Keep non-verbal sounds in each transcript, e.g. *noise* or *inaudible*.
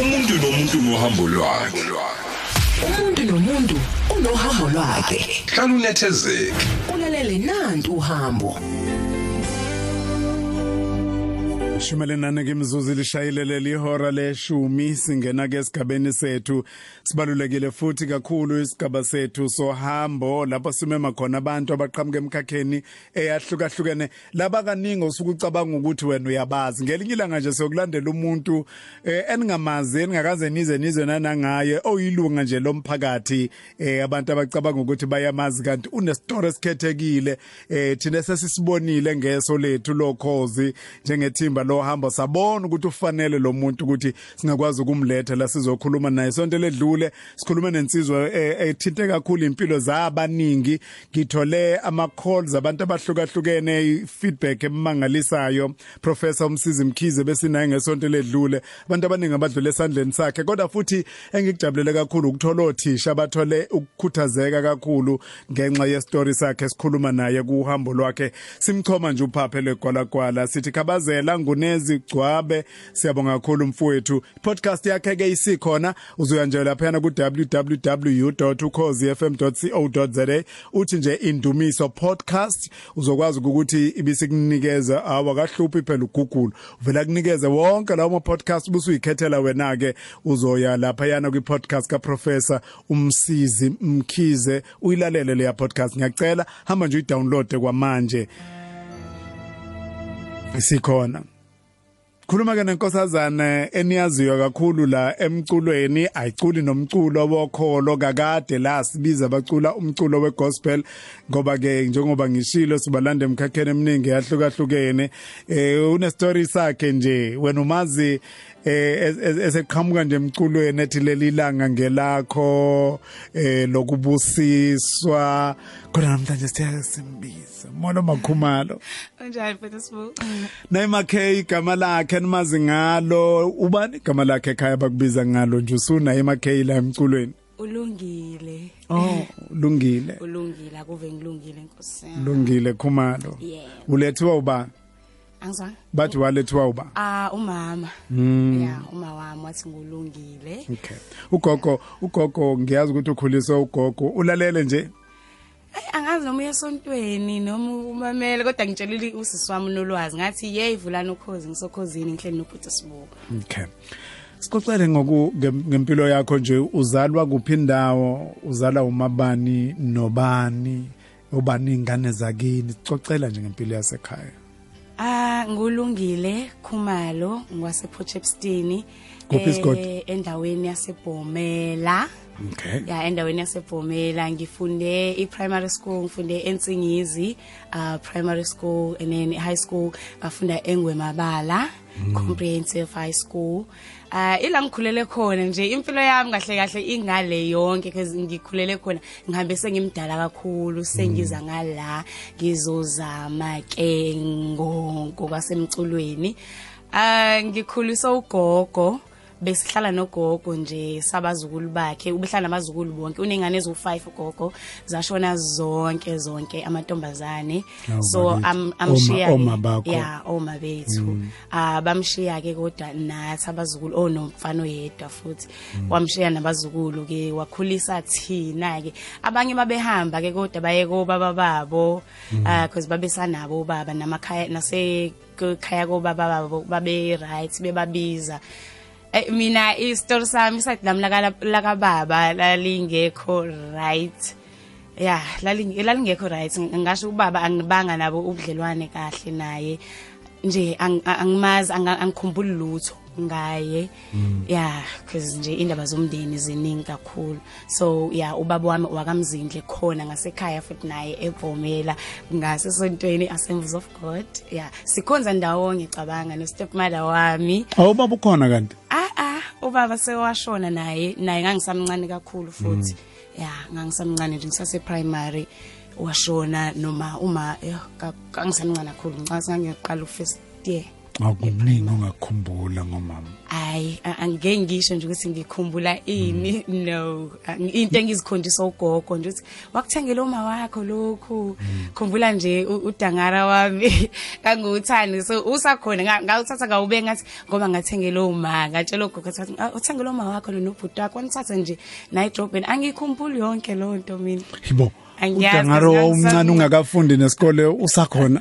umuntu nomuntu nohambo lwakhe. Umuntu nomuntu unohambo lwakhe. Hlala unethezeke. Ulalele nantu uhambo. Shumele nane ke mzuzu lishayilele lihora leshumi singena ke esigabeni sethu. Sibalulekile futhi kakhulu isigaba sethu sohambo lapho simema khona abantu abaqhamuka emkhakheni eyahlukahlukene laba kaningi osuke ucabanga ukuthi wena uyabazi. Ngelinye ilanga nje sokulandela umuntu eh, eningamazi eningakaze nize nize nanangaye oyilunga nje lomphakathi eh, abantu abacabanga ukuthi bayamazi kanti une story esikhethekile eh, thina sesisibonile ngeso lethu lokhozi njengethimba lo hambo sabona ukuthi ufanele lo muntu ukuthi singakwazi ukumletha la sizokhuluma naye. Sonto ledlule sikhuluma nensizwa eh, ethinte kakhulu impilo zabaningi. Ngithole ama calls abantu abahlukahlukene feedback emangalisayo. Professor umsizi mkhize besinaye ngesonto ledlule. Abantu abaningi abadlule esandleni sakhe kodwa futhi engikujabulele kakhulu ukuthola othisha abathole ukukhuthazeka kakhulu ngenxa ye story sakhe sikhuluma naye kuhambo lwakhe. Simchoma nje uphaphe legwalagwala sithi khabazela ngunezi gcwabe siyabonga kakhulu mfowethu podcast yakhe ke isikhona uzoya nje lapha ku www.ukhozifm.co.za uthi nje indumiso podcast uzokwazi ukuthi ibisikunikeza awakahluphi phela ugoogle. Uvela kunikeze wonke lawo podcast busuyikhethela wena ke uzoya lapha yana kwi podcast ka professor umsizi mkhize. Uyilalele leya podcast ngiyacela hamba nje uyidownload kwamanje. Sikhona Khuluma ke nenkosazana eniyaziyo kakhulu la emculweni ayiculi nomculo wokholo kakade la sibiza bacula umculo wegospel ngoba ke njengoba ngishilo sibalanda emkhakheni eminingi yahlukahlukene eh une story sakhe nje wena umazi eh eseqhamuka nje emculweni ethi leli langa ngelakho eh lokubusiswa kodwa namhlanje siyasimbiza mono makhumalo Unjani mfethu sibu? Naima K igama lakhe nimazi ngalo ubani igama lakhe ekhaya bakubiza ngalo nje usuna Naima K la emculweni Ulungile. Oh lungile Ulungile akuve ngilungile Nkosi. yami. lungile khumalo Yeah. ulethiwa uba Angizwa? bathi walethiwa uba? Ah umama. Mm. Yeah, uma wami wathi ngulungile. okay. Ugogo ugogo ngiyazi ukuthi ukhuliswa ugogo. Ulalele nje? Angazi noma uyesontweni noma umamele kodwa ngitshelile usisi wami nolwazi. Ngathi yey vulana ukhozi ngisokhozini ngihleli nophuthi sibuko. okay. Sixoxele ngoku ngem- ngempilo yakho nje. Uzalwa kuphi indawo? Uzala umabani nobani? Ubani ingane zakini? Sixoxela nje ngempilo yasekhaya. Ah ngulungile Khumalo ngwase Potchefstroom. Kuphi isigodi? endaweni yasebhomela. okay ya endaweni yasebhomela ngifunde i-primary school ngifunde ensingizi uh, primary school and then high school ngafunda engwemabala comprehensive high school. Uh, ila ngikhulele khona nje impilo yami kahle kahle ingale yonke because ngikhulele khona ngihambe sengimdala kakhulu sengiza ngala ngizozama ke ngokwasemculweni uh, ngikhuliswa ugogo besihlala nogogo nje sabazukulu bakhe ubehlala namazukulu bonke unengane ezu5 ugogo zashona zonke zonke amantombazane. So amshiya Oma- oma bakho. ya oma bethu. Ah ke kodwa nathi abazukulu onomfana oyedwa futhi. Wamshiya nabazukulu ke wakhulisa thina ke abanye babehamba ke kodwa baye kobaba babo ah because babesanabo ubaba namakhaya nase khaya kobaba babo babe right bebabiza. Mina istory sami sathi lami laka laka baba lalingekho right. Yeah laling- lalingekho right. Ngisho ubaba angibanga nabo ubudlelwane kahle naye. Nje ang- angimazi anga- angikhumbuli lutho. Ngaye. Yeah because nje indaba zomndeni ziningi kakhulu. So yeah ubaba wami wakamzindle khona ngasekhaya futhi naye evomela ngasesontweni assemblies of god. Yeah sikhonza ndawonye cabanga no stepmother wami awubaba ukhona kanti? Ah ah ubaba sewashona naye naye ngangisamncane kakhulu futhi. Ya ngangisamncane nje ngisase primary washona noma uma eh, ka- kangisamncane kakhulu ngicabanga ngiqala u first year. Akuningi ongakhumbula ngomama. Hayi angeke ngisho nje ukuthi ngikhumbula ini. No into engizikhondisa ugogo nje ukuthi wakuthengela uma wakho lokhu. Khumbula nje udangara wami. *laughs* Kanguthani so usakhona nga- ngawuthatha ngawube ngathi ngoba ngathengela uma ngatshela ugogo ukuthi "Ah, uthengela uma wakho lo nobhuti wakho. Wanithatha nje nayi drobheni angikhumbuli yonke lo nto mina. Yibo udangaro omncane ungakafundi nesikole usakhona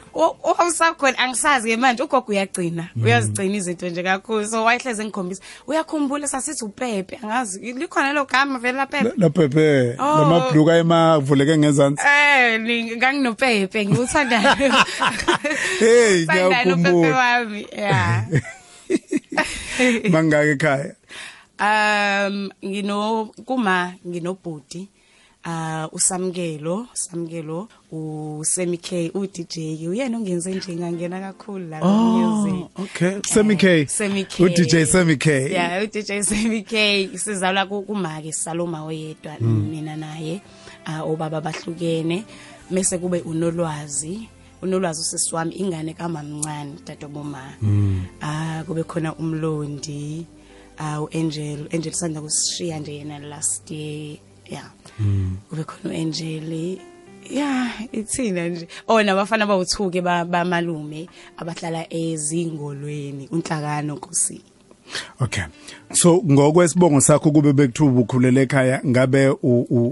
usakhona angisazi ke manje ugogo uyagcina uyazigcina izinto nje kakhulu so wayehleze ngikhombisa uyakhumbula sasithi upepe angazi likhona lo gama vele la pepe laphephe Oh. lamabhluka emavuleke ngezansi Eh nganginopepe ngiwuthandayo. *laughs* Hey, ngiyakhumbula. wami. Yeah. *laughs* mangaka ekhaya Um ngino kuma nginobhudi uh usamkelo samkelo uSemi K uDJ uyena ongenze nje ngangena kakhulu la music okay. Semi K. Semi K. u DJ Semi K. Yeah, uDJ Semi K. Sizalwa ku- kumake Saloma oyedwa mina naye ah obaba bahlukene. Mase kube unolwazi unolwazi usisiwami ingane kamamncane dadoboma ah kube khona umlondi ah uAngel Angel sanda kusishiya nje yena last year. Yeah kube khona uAngel Yeah, ithina nje. Oh nabafana bawuthuke bamalume abahlala ezingolweni unhlakano Nkosi. okay so ngokwesibongo sakho kube bekuthuba ukhulele ekhaya ngabe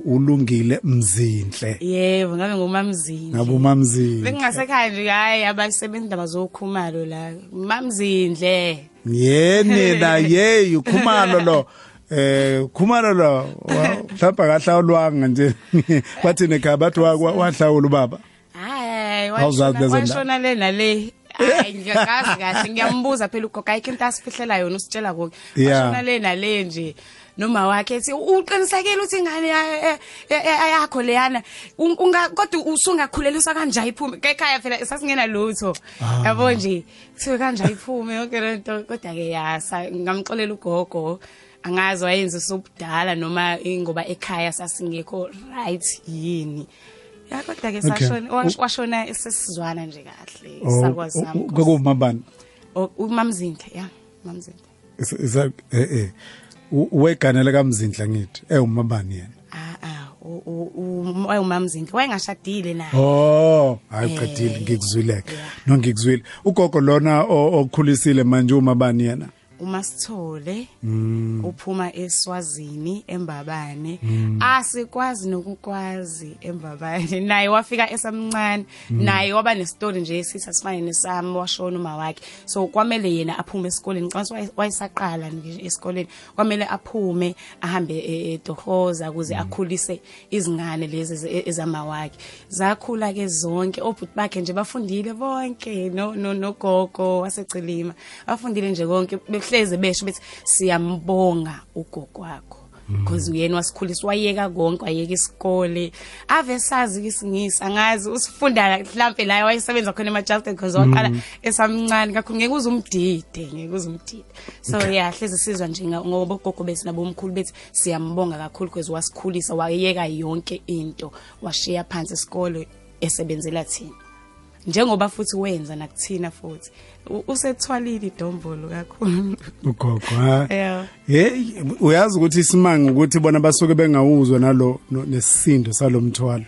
ulungile mzinhle Yebo, ngabe ngumamzini. ngabe umamzini Bengingasekhaya nje hayi abasebenzi indaba zokhumalo la. Mamzindle. yene la ye *laughs* ukhumalo lo eh khumalo lo wa- mhlawumbe akahlawulwanga nje. *laughs* Bathi nekhaya bathi wa- wa- wahlawula ubaba. Hayi, washona le nale. Hayi ngiyakazi kahle ngiyambuza phela ugogo ayikho into asifihlela yona usitshela konke. Washona le nale nje. Noma wakhe ethi uqinisekile ukuthi ingane ya- ya- ya- yakho leyana? Kodwa usungakhuleliswa kanjani iphume ekhaya phela sasingena lutho yabo nje kuthiwe kanjani iphume yonke lento kodwa ke yasa ngamxolela ugogo. Angazi wayenza sobudala noma ngoba ekhaya sasingekho right yini ya kodwa ke sashona wash- washona esesizwana nje kahle Oh, sakwazi u- u- sami kwakuvumabani umamzinthe ya umamzinthe Is- is- eh eh U- weganele kamzindla ngithi umabani yena ah ah wayengumamzinthe wayengashadile naye Oh, hayi qedile Eh, ngikuzwileke. yeah. No ngikuzwile. Ugogo lona o- okhulisile manje umabani yena. Umasithole Mm. uphuma eswazini embabane. Asikwazi nokukwazi embabane. *laughs* Naye wafika esamncane. Mm. naye waba nestory nje esithi asifane nesami washona uma wakhe. So kwamele yena aphume esikoleni. Ngicabanga ukuthi wayesaqala nje esikoleni. Kwamele aphume ahambe e- eDohoza ukuze akhulise izingane lezi eze- ezama wakhe zakhula ke zonke. Obhuti bakhe nje bafundile bonke. No no nogogo wasecilima. Bafundile nje konke. Behleze besho bethi siyambonga ugogo wakho. Because uyena wasikhulisa wayeka konke wayeka isikole. Ave sazi isingisi angazi usifunda mhlambe la wayesebenza khona emaJustin because waqala esamncane kakhulu ngeke uzumdide ngeke uzumdide so yeah hleze sizwa nje ngoba ugogo bethi nabo umkhulu bethi siyambonga kakhulu because wasikhulisa wayeka yonke into washiya phansi isikole esebenzela thina. Njengoba futhi wenza nakuthina futhi. Usethwalile idombolo kakhulu. Ugogo ha. Hey, uyazi ukuthi isimanga ukuthi bona basuke bengawuzwa nalo nesisindo salomthwalo.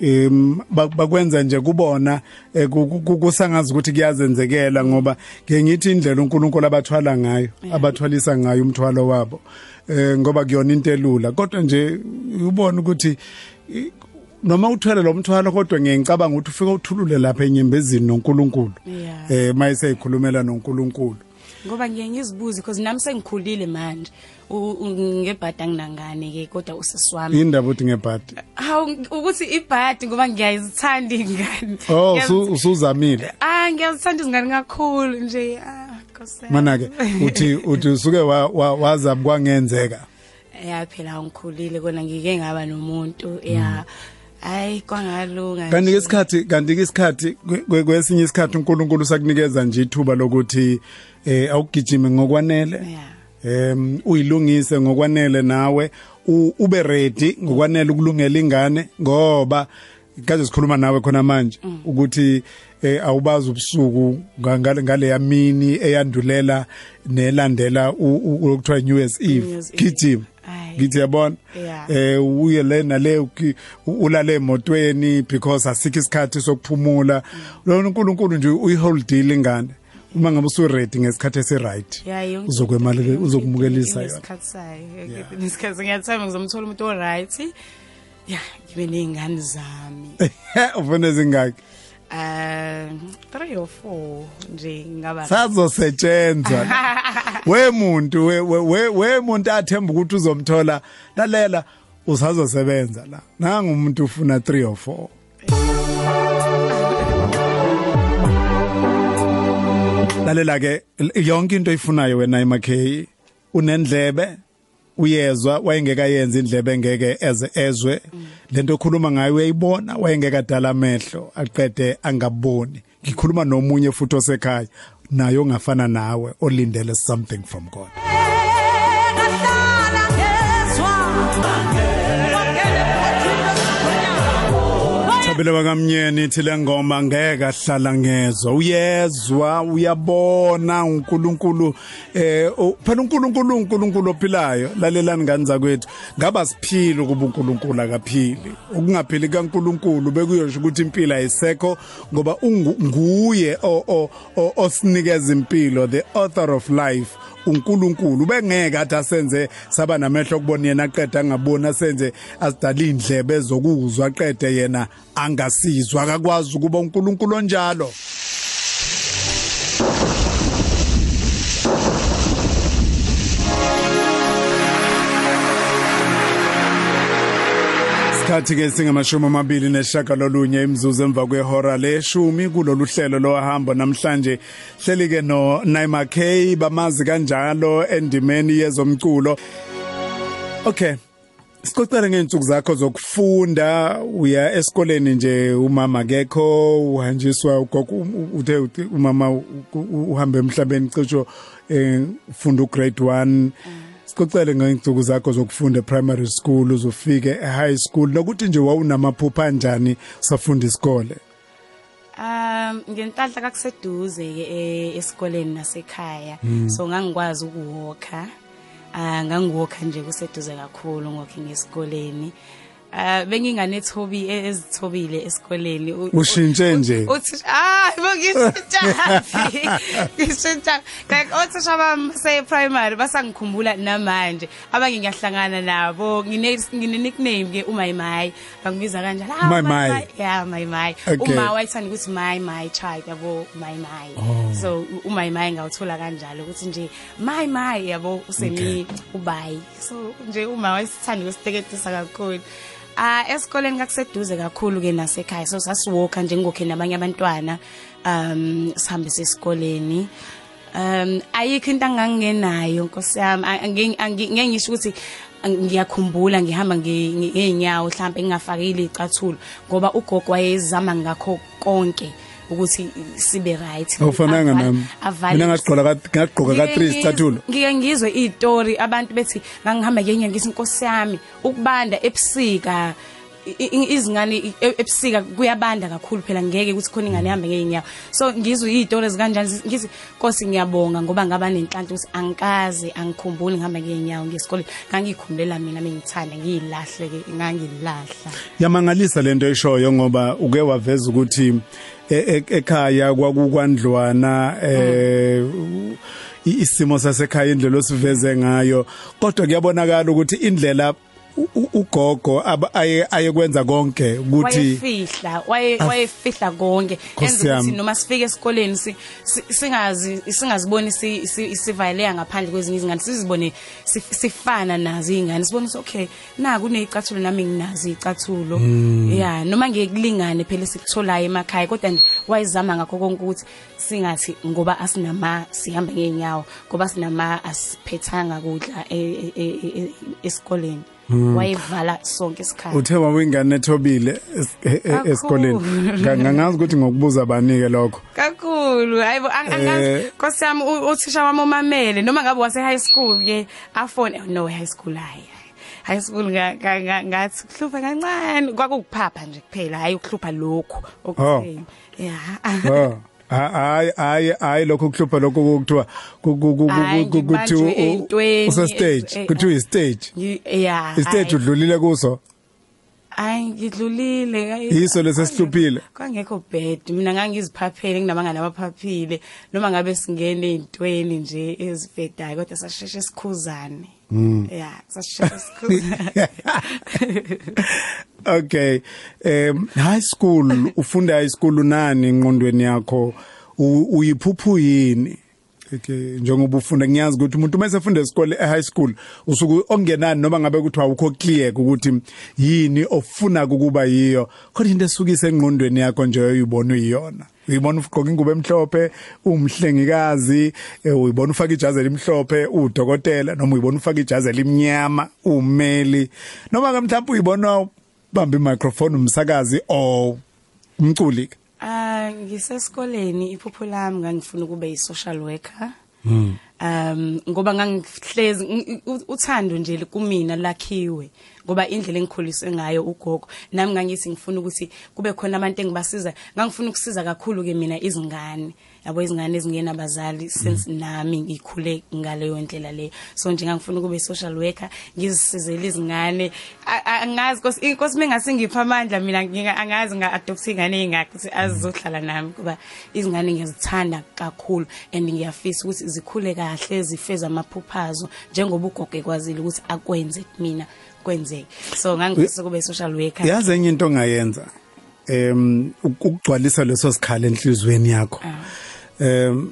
Em bak- bakwenza nje kubona eh, ku- ku- ku- kusangazi ukuthi kuyazenzekela ngoba ke ngithi indlela uNkulunkulu abathwala ngayo abathwalisa ngayo umthwalo wabo eh ngoba kuyona into elula. Kodwa nje ubona ukuthi noma uthwele lo mthwalo kodwa ngiyengicabanga ukuthi ufika uthulule lapha enyembezini noNkulunkulu. Eh mayiseyikhulumela noNkulunkulu. Ngoba ngiye ngizibuze because nami sengikhulile manje. Ngebhadi anginangane ke kodwa usisiwami indaba uthi ngebhadi. Hawu ukuthi ibhadi ngoba ngiyazithanda ingane. Oh usuzamile. Ah ngiyazithanda izingane kakhulu nje. Ah mana ke uthi uthi usuke wa- wa- wazabi kwangenzeka. Ya phela ngikhulile kona ngike ngaba nomuntu. Ya. Hayi kwangalunga kanti nje. ke isikhathi kanti ke isikhathi kwe- kwe- kwesinye isikhathi uNkulunkulu sakunikeza nje ithuba lokuthi eh awugijime ngokwanele ya em uyilungise ngokwanele nawe u- ube ready ngokwanele ukulungela ingane ngoba kaje sikhuluma nawe khona manje ukuthi eh awubazi ubusuku ngale ngale yamini eyandulela nelandela u- u- okuthiwa New Year's Eve Year's Eve. gijima Ayi. ngithi yabona Yeah. eh uye lena le uki- ulale emotweni because asikho isikhathi sokuphumula lona uNkulunkulu nje uyiholdile ingane uma ngabe usu ready ngesikhathi esi right Yeah, yonke uzokwemali into- uzokumukelisa yona ngesikhathi sayo nesikhathi ngiyathemba ngizomthola umuntu o right ya ngibe ney'ngane zami. *laughs* Ufuna zingaki um three or four nje ngaba sazosetshenzwa. *laughs* We muntu we we we muntu athemba ukuthi uzomthola. Lalela usazosebenza la. Nanga umuntu ufuna 3 or 4 lalela ke yonke into oyifunayo wena emakheyi unendlebe? Uyezwa wayengeka yenza indlebe ngeke eze ezwe. Lento okhuluma ngayo uyayibona wayengeka dala amehlo aqede angaboni. Ngikhuluma nomunye futhi osekhaya naye ongafana nawe olindele something from God. Thabile bakamnyeni ithi le ngoma ngeke ahlala ngezwa. Uyezwa uyabona uNkulunkulu eh phela uNkulunkulu uNkulunkulu ophilayo. Lalelani ngani zakwethu ngaba siphilo kuba uNkulunkulu akaphili. Ukungaphili kaNkulunkulu bekuyosho ukuthi impilo ayisekho ngoba nguye o- osinikeza impilo the author of life. uNkulunkulu. Bengeke athi asenze saba namehlo okubona yena aqeda angaboni asenze asidala indlebe zokuzwa aqede yena angasizwa. Akakwazi ukuba uNkulunkulu onjalo. Isikhathi ke singamashumi amabili neshagalolunye imzuzu emva kwehora leshumi kulolu hlelo lohamba namhlanje hleli ke no Naima K bamazi kanjalo endimeni yezomculo. Okay Sicocela ngeensuku zakho zokufunda. Uya esikoleni nje umama akekho uhanjiswa ugogo uthe uthi umama u- u- uhambe emhlabeni cisho eh ufunda ugrade 1 Sicocele ngeensuku zakho zokufunda e-primary school uzofike e-high school nokuthi nje wawunamaphupha kanjani safunda isikole? Um ngenhlanhla kakuseduze ke eh, esikoleni nasekhaya. So ngangikwazi ukuwalka. Ah ngangiwalka nje kuseduze kakhulu ngokhe ngesikoleni. Ah benginganethobi ezithobile esikoleni. Ushintshe nje. uthi ah bongishintsha *laughs* ngishintsha like othisha bami se primary basangikhumbula namanje abanye ngiyahlangana nabo. Ngine ngine nickname ke uMayimayi bangibiza kanjalo ah, My. yeah Mayimayi uma wayithanda ukuthi my child yabo my my so u- my my ngawuthola kanjalo ukuthi nje my yabo usemi ubayi so nje uma wayesithanda ukusteketisa kakhulu. Ah esikoleni kakuseduze kakhulu ke nasekhaya so sasiwalka nje ngokhe nabanye abantwana um sihambise esikoleni. Um ayikho into angangenayo nkosi yami. A- angi- angi- ngeke ngisho ukuthi ngiyakhumbula ngihamba nge- nge- ngeenyawo mhlawumbe ngingafakile icathulo ngoba ugogo wayezama ngakho konke. Ukuthi sibe right. Awufananga Avale- nami avale- mina ngagqoka ka- ngagqoka ka 3 Ngike isicathulo ngizwe- ngike ngizwe izitori abantu bethi ngangihamba ngenye ngithi inkosi yami. Ukubanda ebusika i- i- izingane i- e- ebusika kuyabanda kakhulu phela ngeke ukuthi khona ingane ihambe ngeenyawo so ngizwe izitori ezikanjani? Ngithi Nkosi ngiyabonga ngoba ngaba nenhlanhla ukuthi angikaze angikhumbuli ngihamba ngeenyawo ngesikole ngangikhumbulela mina mengithanda ngiyilahle ke ngangilahla. Yamangalisa lento eshoyo ngoba uke waveza ukuthi e- e- ekhaya kwakukwandlwana eh i- isimo sasekhaya indlela osiveze ngayo. Kodwa kuyabonakala ukuthi indlela ugogo aba- aye ayekwenza konke ukuthi wayefihla waye wayefihla konke. Nkosi enza ukuthi yami. noma sifike esikoleni si- si- singazi singaziboni si- si- sivayeleka ngaphandle kwezinye izingane sizibone sif- sifana nazo izingane sibone ukuthi okay na kunezicathulo nami nginazo izicathulo yeah noma ngekulingane phela sikutholayo emakhaya kodwa nje wayizama ngakho konke ukuthi singathi ngoba asinama sihamba ngeenyawo ngoba sinama asiphethanga kudla e- e- e- e- esikoleni. Wayevala sonke isikhathi. Uthe wawingane ethobile es- e- e- Kakhulu. esikoleni. Nga- ngangazi ukuthi ngokubuza banike lokho. Kakhulu. Hayibo ang- Eh. angazi Nkosi yami u- uthisha wami umamele. Noma ngabe wase high school ke afone no high school hayi high school nga- nga- nga- ngathi kuhlupha kancane. Kwakukuphapha nje kuphela hayi ukuhlupha lokhu okutheni. Yeah Oh. Hayi hayi hayi lokho kuhlupha lokho kuthiwa kuthi usa stage eh, kuthiwa i stage yeah stage udlulile kuso hayi ngidlulile. Yiso lesesihluphile. kwangekho bad mina ngangiziphaphele nginabangani abaphaphile noma ngabe singene ey'ntweni nje ezifedayo kodwa sasheshe sikhuzane Hmm. ya sasheshe sikhuzane Okay. Um high school ufunda high school nani ingqondweni yakho uyiphuphu yini? Okay njengoba ufunda ngiyazi ukuthi umuntu mase efunda esikole e high school usuku ongenani noma ngabe kuthiwa awukho clear ukuthi yini ofuna ukuba yiyo. Kodwa into esukise engqondweni yakho nje uyibona uyiyona. Uyibona ugqoka ingubo emhlophe umhlengikazi eh, uyibona ufaka ijazi elimhlophe udokotela noma uyibona ufaka ijazi elimnyama ummeli noma mhlawumbe uyibona bamba imicrophone umsakazi o umculi Ah ngisesikoleni iphupho lami ngangifuna ukube yi-social worker. Um ngoba ngangihlezi uthando nje kumina lakhiwe ngoba indlela engikhuliswe ngayo ugogo. Nami ngangithi ngifuna ukuthi kube khona abantu engibasiza. Ngangifuna ukusiza kakhulu ke mina izingane. Yabo izingane ezingenabazali since nami ngikhule ngaleyo ndlela leyo so nje ngangifuna ukube social worker ngizisizele izingane. A- a- angazi inkosi inkosi mengase ngipha amandla mina nginga- angazi nga-adopt ingane ey'ngakho ukuthi azizohlala nami kuba izingane ngiyazithanda kakhulu and ngiyafisa ukuthi zikhule kahle zifeze amaphuphazo njengoba ugogo ekwazile ukuthi akwenze kumina. Kwenzeke. So ngangifisa kube social worker. Yazi enye into ongayenza em ukugcwalisa leso sikhala enhlizweni yakho. Em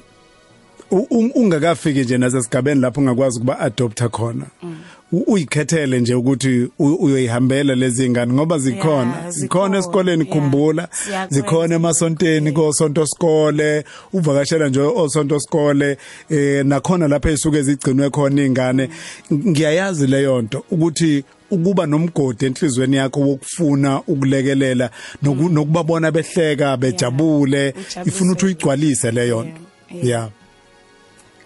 u- u- ungakafiki nje nasesigabeni lapho ungakwazi ukuba adopta khona. U- uyikhethele nje ukuthi uyoyihambela lezi ngane ngoba zikhona. Zikhona esikoleni khumbula zikhona emasonteni kosonto skole uvakashela nje osonto skole eh nakhona lapha esuke ezigcinwe khona ingane ngiyayazi leyo nto ukuthi ukuba nomgodi enhlizweni yakho wokufuna ukulekelela noku- nokubabona behleka bejabule ifuna ukuthi uyigcwalise leyo nto. Yeah.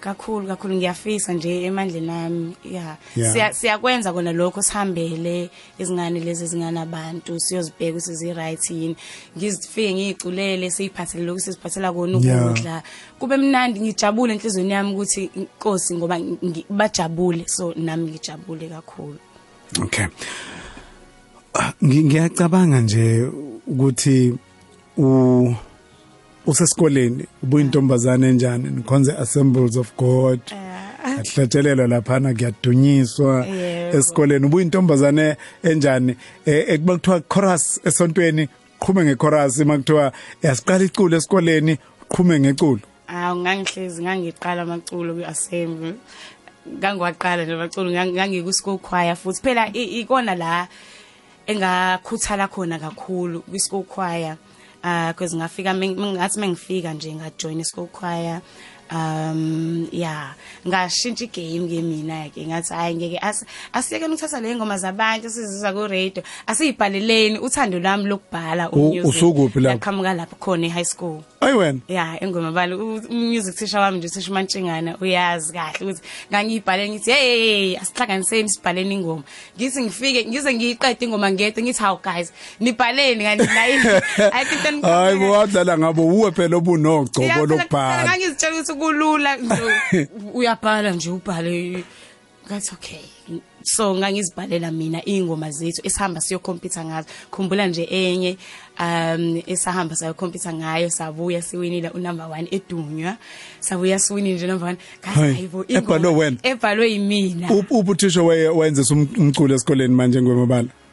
Kakhulu kakhulu ngiyafisa nje emandleni nami ya Yeah. siya siyakwenza kona lokho sihambele izingane lezi ezingane abantu siyozibheka ukuthi zi right yini ngizifike ngiyiculele siyiphathele lokho siziphathela kona Yeah. ukudla kube mnandi ngijabule enhlizweni yami ukuthi inkosi ngoba ngi- bajabule so nami ngijabule kakhulu Okay. Ah, ngi- Ngiyacabanga nje ukuthi u usesikoleni ubuyintombazane enjani nikhonze assemblies of God. Ahlatshelelwa laphana kuyadunyiswa Yebo. esikoleni ubuyintombazane enjani? Eh, ekuba kuthiwa chorus esontweni qhume ngechorus makuthiwa yasiqala iculo esikoleni qhume ngeculo. Awu ngangihlezi ngangiqala amaculo kwi-assembly. Ngangiwaqala nje amaculo ngang- ngangikwi-school choir futhi. Phela i- ikona la engakhuthala khona kakhulu kwi-school choir. Uh cause ngafika meng- meng- ngathi mengifika nje ngajoin i-school choir um yeah ngashintsha igame ke mina ke ngathi hayi ngeke asi- asiyekeni ukuthatha le ngoma zabantu sizizwa ku radio asiyibhaleleni uthando lwami lokubhala U- umusic. usukuphi lapho? Yaqhamuka lapho khona e-high school ayi wena. Ya engoma bali umusic teacher wami nje usisho mantshingana uyazi kahle ukuthi ngangiyibhaleni ngithi hey asihlanganiseni sibhaleni ingoma. Ngithi ngifike ngize ngiyiqede ingoma ngedwa ngithi hawu guys nibhaleni kanti nayi i think *laughs* then hayi wadlala ngabo uwe phela obunogcobo lokubhala. ngangizitshela ukuthi kulula. *laughs* Uyabhala nje ubhale. Ngathi okay. So ngangizibhalela mina ingoma zethu esihamba siyokhompyutha ngazo. Khumbula nje enye um esahamba sayokhompyutha ngayo sabuya siwinile unumber 1 edunywa. Sabuya siwinile nje number 1 Hayi, ngathi hayibo ebhalwe wena? ebhalwe yimina. Ubuthisha wayenzisa umculo esikoleni manje ngwemabala ah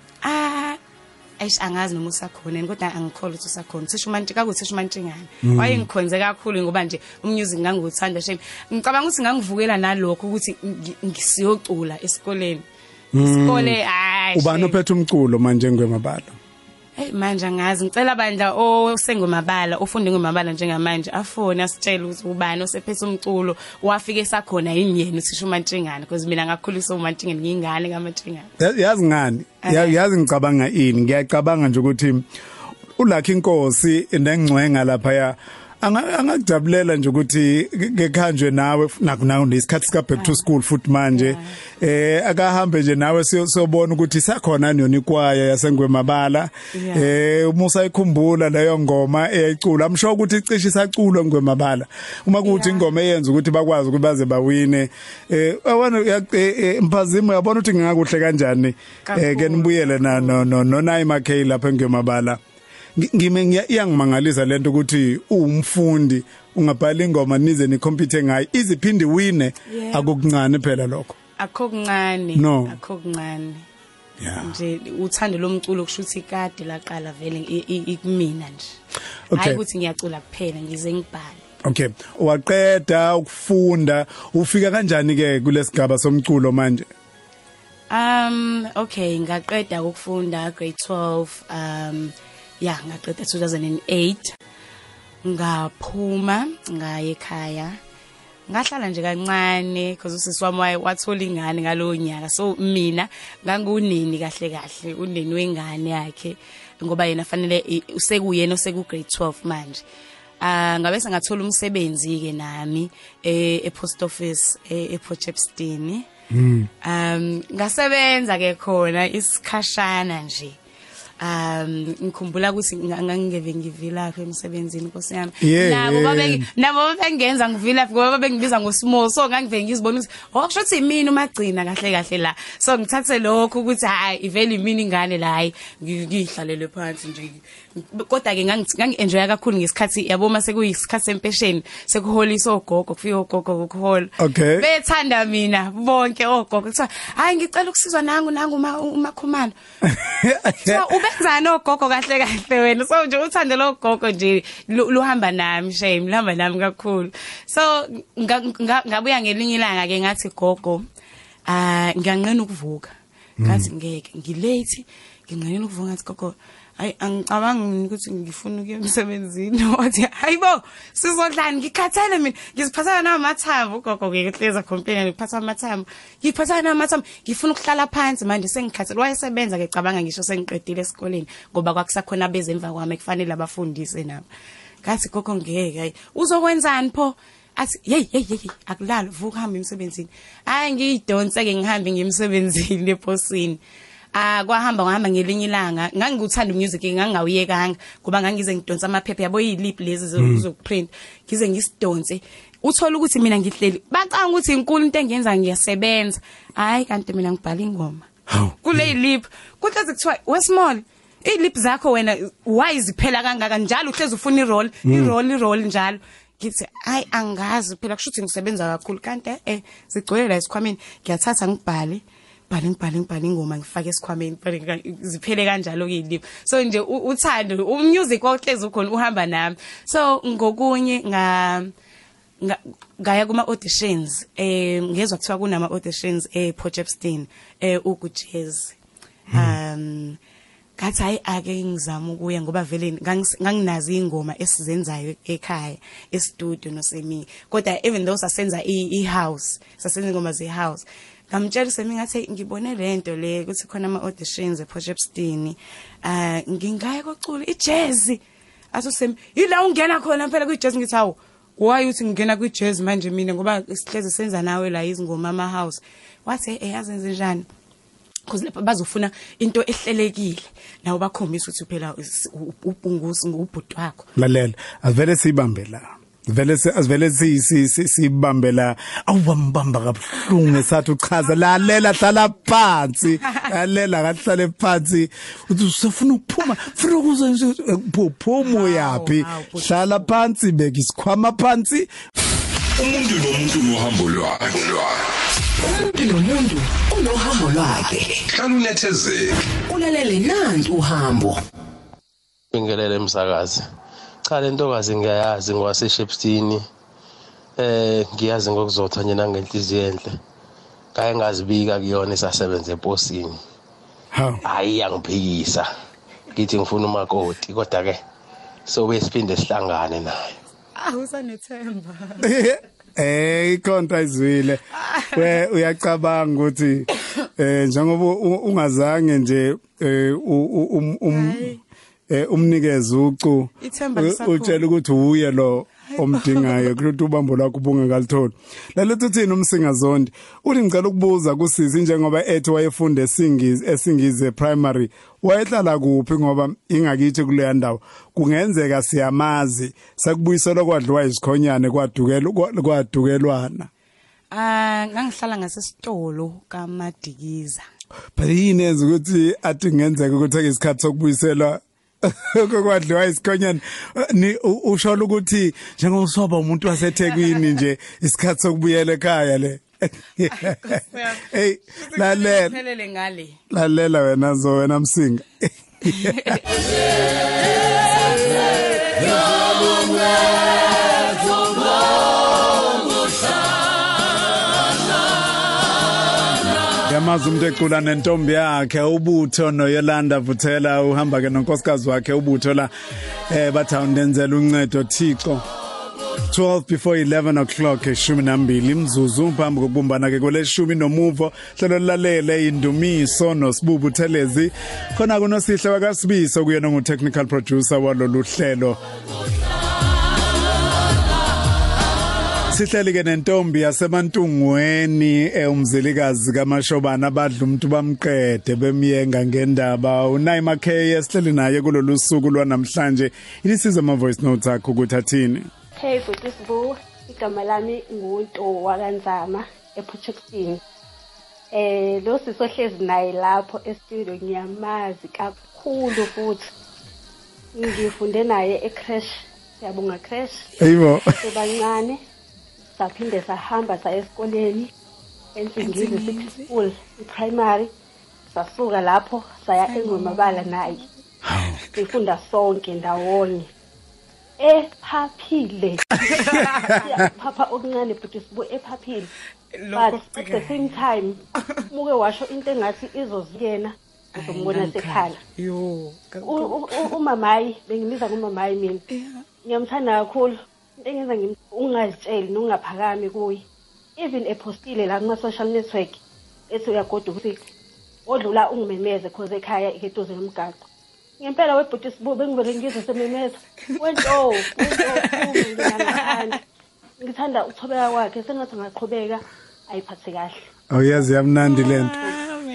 ayish angazi noma usakhona yini, kodwa angikholwa ukuthi usakhona. Thisha manje kakuthisha mantshingana Mm. wayengikhonze kakhulu ngoba nje umusic ngangiwuthanda shame. Ngicabanga ukuthi ngangivukela nalokho ukuthi ngi- ngisiyocula esikoleni. Isikole hayi Mm. ubani ophethe umculo manje ngwemabala hey manje angazi. Ngicela bandla osengomabala ofunde ngomabala njengamanje. Afone asitshele ukuthi ubani osephethe umculo wafike esakhona yini yena? Uthisha umantshingana because mina ngakhuliswa umantshingana ngingane kamantshingana Ya- yazi ngani? Ya- yazi ngicabanga ini. Ngiyacabanga nje ukuthi ulakhi inkosi nengcwenga lapha anga- angakujabulela nje ukuthi ke khanjwe nawe naku naku nesikhathi sika back to school futhi manje. Eh akahambe nje nawe siyo- siyobona ukuthi sakhona yona ikwaya yasengwemabala. Yeah. eh uma usayikhumbula leyo ngoma eyayicula. Amsho ukuthi icishe isaculwa ngwemabala uma kuthi Yeah. ingoma eyenza ukuthi bakwazi ukuthi baze bawine. Eh yabona uya- eh, eh, mphazimo yabona ukuthi ngingakuhle kanjani? Eh ke Kakhulu. nibuyele na no no no Nayi Mackay lapha engwemabala. Ngi- ngime ngiya- iyangimangalisa lento ukuthi uwumfundi ungabhala ingoma nize nicompete ngayo. Iziphinde wine akukuncane phela lokho. Akho kuncane akho kuncane nje uthando lomculo kushuthi ikade laqala vele ikumina nje. Hayi ukuthi ngiyacula kuphela ngize ngibhale. Okay. Waqeda ukufunda ufika kanjani ke kulesigaba somculo manje? Um okay ngaqeda ukufunda grade 12 um yeah ngaqeda 2008 ngaphuma ngaya ekhaya. Ngahlala nje kancane because usisi wami waye- wathola ingane ngalowo nyaka. So mina ngangunini kahle kahle unini wengane yakhe ngoba yena fanele usekuyena oseku grade 12 manje. Ah ngabe sengathola umsebenzi ke nami e post office e Potchefstroom um ngasebenza ke khona isikhashana nje. Um ngikhumbula ukuthi nga- ngangingeve ngivilaphi emsebenzini nkosi yami. Yeah, nabo yeah. babe nabo babengenza ngivilaphi ngoba babengibiza ngosimo so ngangivele ngizibona ukuthi oh kusho ukuthi imini umagcina kahle kahle la. So ngithathe lokho ukuthi hayi ivele imini ingane la hayi ngi- ngihlalele phansi nje. Kodwa ke ngangi-enjoya kakhulu ngesikhathi yabo uma sekuyisikhathi sempesheni sekuholiswa ogogo kufika ogogo ukuhola Okay. bethanda mina bonke ogogo. Kuthiwa hayi ngicela ukusizwa nangu nangu uma- umakhumalo. Kuthiwa *laughs* ubenzani ogogo kahle kahle wena? So nje uthando logogo nje lu- luhamba nami shame luhamba nami kakhulu. So nga- nga- ngabuya ngelinye ilanga ke ngathi gogo ah ngiyanqena ukuvuka. Ngathi ngeke ngilate. Nginqenela ukuvuka ngathi gogo hayi angicabangi ukuthi ngifuna ukuya emsebenzini wathi hayibo sizodlani? Ngikhathele mina. Ngiziphathana namathambo ugogo ke hleza complain ngiphatha amathambo. Ngiphathana namathambo ngifuna ukuhlala phansi manje sengikhathele. Wayesebenza ke cabanga ngisho sengiqedile esikoleni ngoba kwakusakhona bezemva kwami kufanele abafundise nabo. Ngathi gogo ngeke hayi uzokwenzani pho? Athi hey hey hey akulala vuka hamba emsebenzini. Hayi ngiyidonse ke ngihambe ngiyemsebenzini eposini Ah kwahamba ngahamba ngelinye ilanga. Ngangikuthanda music ngangawuyekanga ngoba ngangize ngidonsa amaphepha. Yabo yilip lezi zokuprint ngize ngisidonse. Uthola ukuthi mina ngihleli bacanga ukuthi inkulu into engiyenza ngiyasebenza. Hayi kanti mina ngibhala ingoma. Kule lip kuhlezi kuthiwa wesmall ilip zakho wena why ziphela kangaka? Njalo uhlezi ufuna i-roll? I-roll i-roll njalo. Ngithi hayi angazi phela kusho ukuthi ngisebenza kakhulu. Kanti eh zigcwele la esikhwameni. Ngiyathatha ngibhale. Bhale ngibhale ngibhale ingoma ngifake esikhwameni ziphele kanjalo ke iliphu so nje uthando umusic wawuhlezi ukhona uhamba nami. So ngokunye nga nga- ngaya kuma auditions eh ngezwe kuthiwa kunama auditions eh Potchefstroom eh uku jazz. Um ngathi hayi ake ngizama ukuya ngoba vele nganginazi ingoma esizenzayo ekhaya e-studio nosemi. Kodwa even though sasenza i- i-house sasenza ingoma ze-house ngamtshela usemi ngathi ngibone lento le ukuthi khona ama-auditions e-Potchefstroom uh ngingaya kocula i-jazz athi usemi yila ungena khona phela kwi-jazz ngithi hawu why uthi ngingena kwi-jazz manje mina ngoba sihleze senza nawe la izingoma ama-house wathi eh azenze njani because lapha bazofuna into ehlelekile nawo bakhombisa ukuthi phela is- u- ubungusi ngubhuti wakho lalela avele sibambe la vele si- asivele si- si- si- sibambe la awubambamba kabuhlungu esathi uchaza lalela hlala phansi lalela kahlale phansi. Uthi usafuna ukuphuma funa ukuze nje hawu, bhuti. hlala phansi beka isikhwama phansi. Umuntu nomuntu nohambo lwakhe. Umuntu nomuntu unohambo lwakhe. Hlala unethezeke. Ulalele nanti uhambo. Bingelele emsakazi cha le ntokazi ngiyayazi ngwaseshepstini eh ngiyazi ngokuzotha nje nangenhliziyo enhle. Kaye ngazibika kuyona isasebenza eposini. Hawu. Hayi yangiphikisa ngithi ngifuna umakoti kodwa ke sobe siphinde sihlangane naye. Ah usanethemba. *laughs* Eh ikhonto ayizwile. We uyacabanga ukuthi eh njengoba ungazange nje eh u- u- um umnikeze ucu utshela ukuthi uye lo omdingayo *laughs* kuthi ubambo lakho ubungakalithola. Lalethu thina umsingazondi? Uthi ngicela ukubuza kusisi njengoba ethi wayefunda esingizi esingize primary wayehlala kuphi? Ngoba ingakithi kuleya ndawo kungenzeka siyamazi. Sakubuyiselwa kwadliwa isikhonyane kwadukelwa kwadukelwana. Ah ngangihlala ngasesitolo kaMadikiza. but yini yenza ukuthi athi kungenzeka ukuthi akuyisikhathi sokubuyiselwa *laughs* kokwadliwa isikhonyane ni u- ushola ukuthi njengosoba umuntu waseThekwini nje isikhathi sokubuyela ekhaya le. Hey lalela. Phelele ngale. lalela wena zo wena msinga. *laughs* yamazi umuntu ecula nentombi yakhe ubutho noyolanda vuthela uhamba ke nonkosikazi wakhe ubutho la eh bathawundenzela uncedo. Thixo 12 before 11 o'clock eshumi nambili imzuzu phambi kokubumbana ke kweleshumi nomuvo hlelo lilalele indumiso nosibubu thelezi khona kunosihle wakasibiso kuyena ngu-technical producer walolu hlelo. Sihleli ke nentombi yasemantungweni eh, umzilikazi kamashobana abadla umuntu bamqede bemyenga ngendaba unayima k esihleli naye kulolu suku lwanamhlanje ilisize ama voice notes akho ukuthi athini Hey Butisibu, igama lami nguNto wakanzama ePortuguese. Eh lo sisohlezi naye lapho e-studio ngiyamazi kakhulu futhi. Ngifunde naye e-crash. Siyabonga crash. Hayibo. Sebancane saphinde sahamba saya esikoleni ensingizi sixth school i-primary. Sasuka lapho saya engwemabala naye. Sifunda sonke ndawonye. Ephaphile. Phapha okuncane but sibu ephaphile. But at the same time muke washo into engathi izoziyena uzombona sekhala. Yo. U- u- u- umamayi bengimiza kumamayi mina. Ngiyamthanda kakhulu. Into engenza ungazitsheli nokungaphakami kuye. Even epostile la kuma-social network ethi uyagoda ukuthi odlula ungimemeze cause ekhaya ikeduze nomgaqo. Ngempela webhuti sibu bengivele ngizwe sememeza wento ngithanda ukuthobeka kwakhe sengathi ngaqhubeka ayiphathe kahle. Awuyazi yamnandi lento